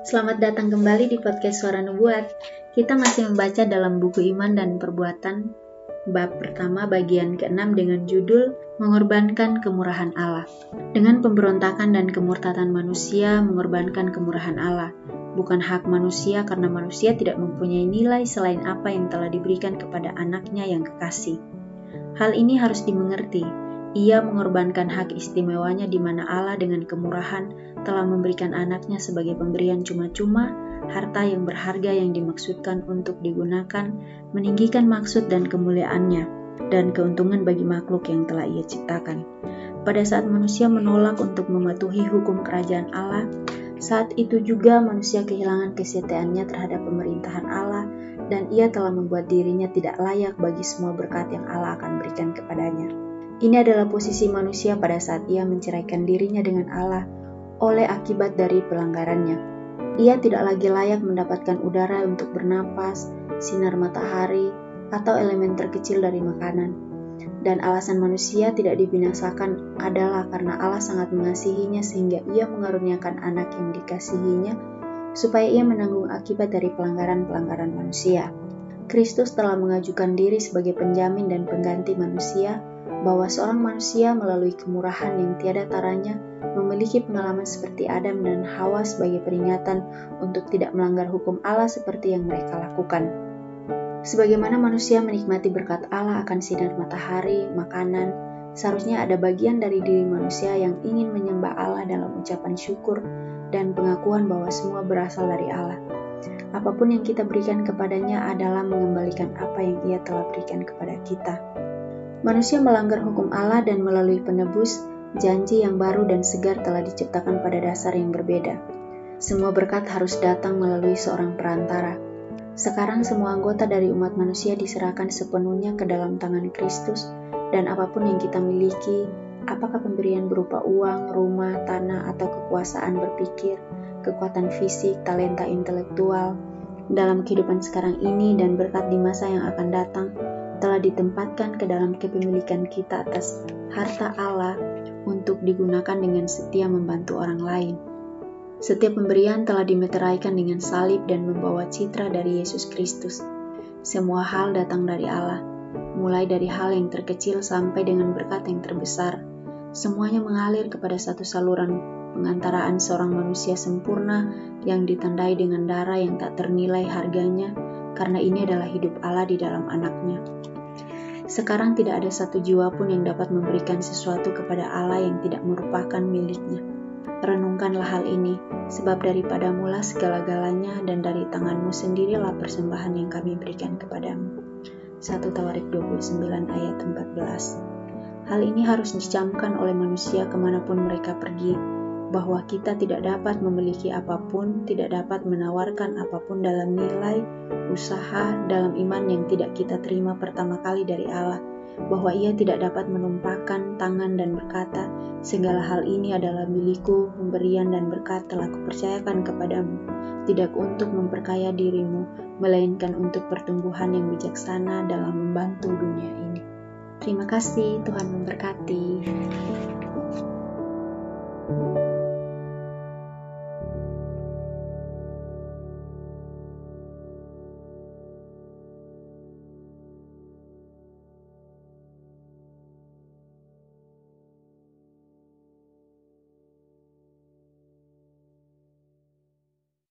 Selamat datang kembali di podcast Suara Nubuat. Kita masih membaca dalam buku Iman dan Perbuatan, bab pertama bagian ke-6 dengan judul Mengorbankan Kemurahan Allah. Dengan pemberontakan dan kemurtatan manusia mengorbankan kemurahan Allah, bukan hak manusia karena manusia tidak mempunyai nilai selain apa yang telah diberikan kepada anaknya yang kekasih. Hal ini harus dimengerti. Ia mengorbankan hak istimewanya di mana Allah dengan kemurahan telah memberikan anaknya sebagai pemberian cuma-cuma, harta yang berharga yang dimaksudkan untuk digunakan, meninggikan maksud dan kemuliaannya, dan keuntungan bagi makhluk yang telah ia ciptakan. Pada saat manusia menolak untuk mematuhi hukum kerajaan Allah, saat itu juga manusia kehilangan kesetiaannya terhadap pemerintahan Allah dan ia telah membuat dirinya tidak layak bagi semua berkat yang Allah akan berikan kepadanya. Ini adalah posisi manusia pada saat ia menceraikan dirinya dengan Allah oleh akibat dari pelanggarannya. Ia tidak lagi layak mendapatkan udara untuk bernapas, sinar matahari, atau elemen terkecil dari makanan. Dan alasan manusia tidak dibinasakan adalah karena Allah sangat mengasihinya sehingga ia mengaruniakan anak yang dikasihinya supaya ia menanggung akibat dari pelanggaran-pelanggaran manusia. Kristus telah mengajukan diri sebagai penjamin dan pengganti manusia bahwa seorang manusia melalui kemurahan yang tiada taranya memiliki pengalaman seperti Adam dan Hawa sebagai peringatan untuk tidak melanggar hukum Allah seperti yang mereka lakukan. Sebagaimana manusia menikmati berkat Allah akan sinar matahari, makanan, seharusnya ada bagian dari diri manusia yang ingin menyembah Allah dalam ucapan syukur dan pengakuan bahwa semua berasal dari Allah. Apa pun yang kita berikan kepadanya adalah mengembalikan apa yang Ia telah berikan kepada kita. Manusia melanggar hukum Allah dan melalui penebus janji yang baru dan segar telah diciptakan pada dasar yang berbeda. Semua berkat harus datang melalui seorang perantara. Sekarang semua anggota dari umat manusia diserahkan sepenuhnya ke dalam tangan Kristus dan apa pun yang kita miliki, apakah pemberian berupa uang, rumah, tanah, atau kekuasaan berpikir, kekuatan fisik, talenta intelektual, dalam kehidupan sekarang ini dan berkat di masa yang akan datang, telah ditempatkan ke dalam kepemilikan kita atas harta Allah untuk digunakan dengan setia membantu orang lain. Setiap pemberian telah dimeteraikan dengan salib dan membawa citra dari Yesus Kristus. Semua hal datang dari Allah, mulai dari hal yang terkecil sampai dengan berkat yang terbesar. Semuanya mengalir kepada satu saluran pengantaraan seorang manusia sempurna yang ditandai dengan darah yang tak ternilai harganya, karena ini adalah hidup Allah di dalam anaknya. Sekarang tidak ada satu jiwa pun yang dapat memberikan sesuatu kepada Allah yang tidak merupakan miliknya. Renungkanlah hal ini, sebab daripada mula segala-galanya dan dari tanganmu sendirilah persembahan yang kami berikan kepadamu. 1 Tawarik 29 ayat 14 Hal ini harus dicamkan oleh manusia ke mana pun mereka pergi, bahwa kita tidak dapat memiliki apa pun, tidak dapat menawarkan apa pun dalam nilai, usaha, dalam iman yang tidak kita terima pertama kali dari Allah, bahwa Ia tidak dapat menumpahkan tangan dan berkata, "Segala hal ini adalah milikku, pemberian dan berkat telah kupercayakan kepadamu, tidak untuk memperkaya dirimu, melainkan untuk pertumbuhan yang bijaksana dalam membantu dunia ini." Terima kasih, Tuhan memberkati.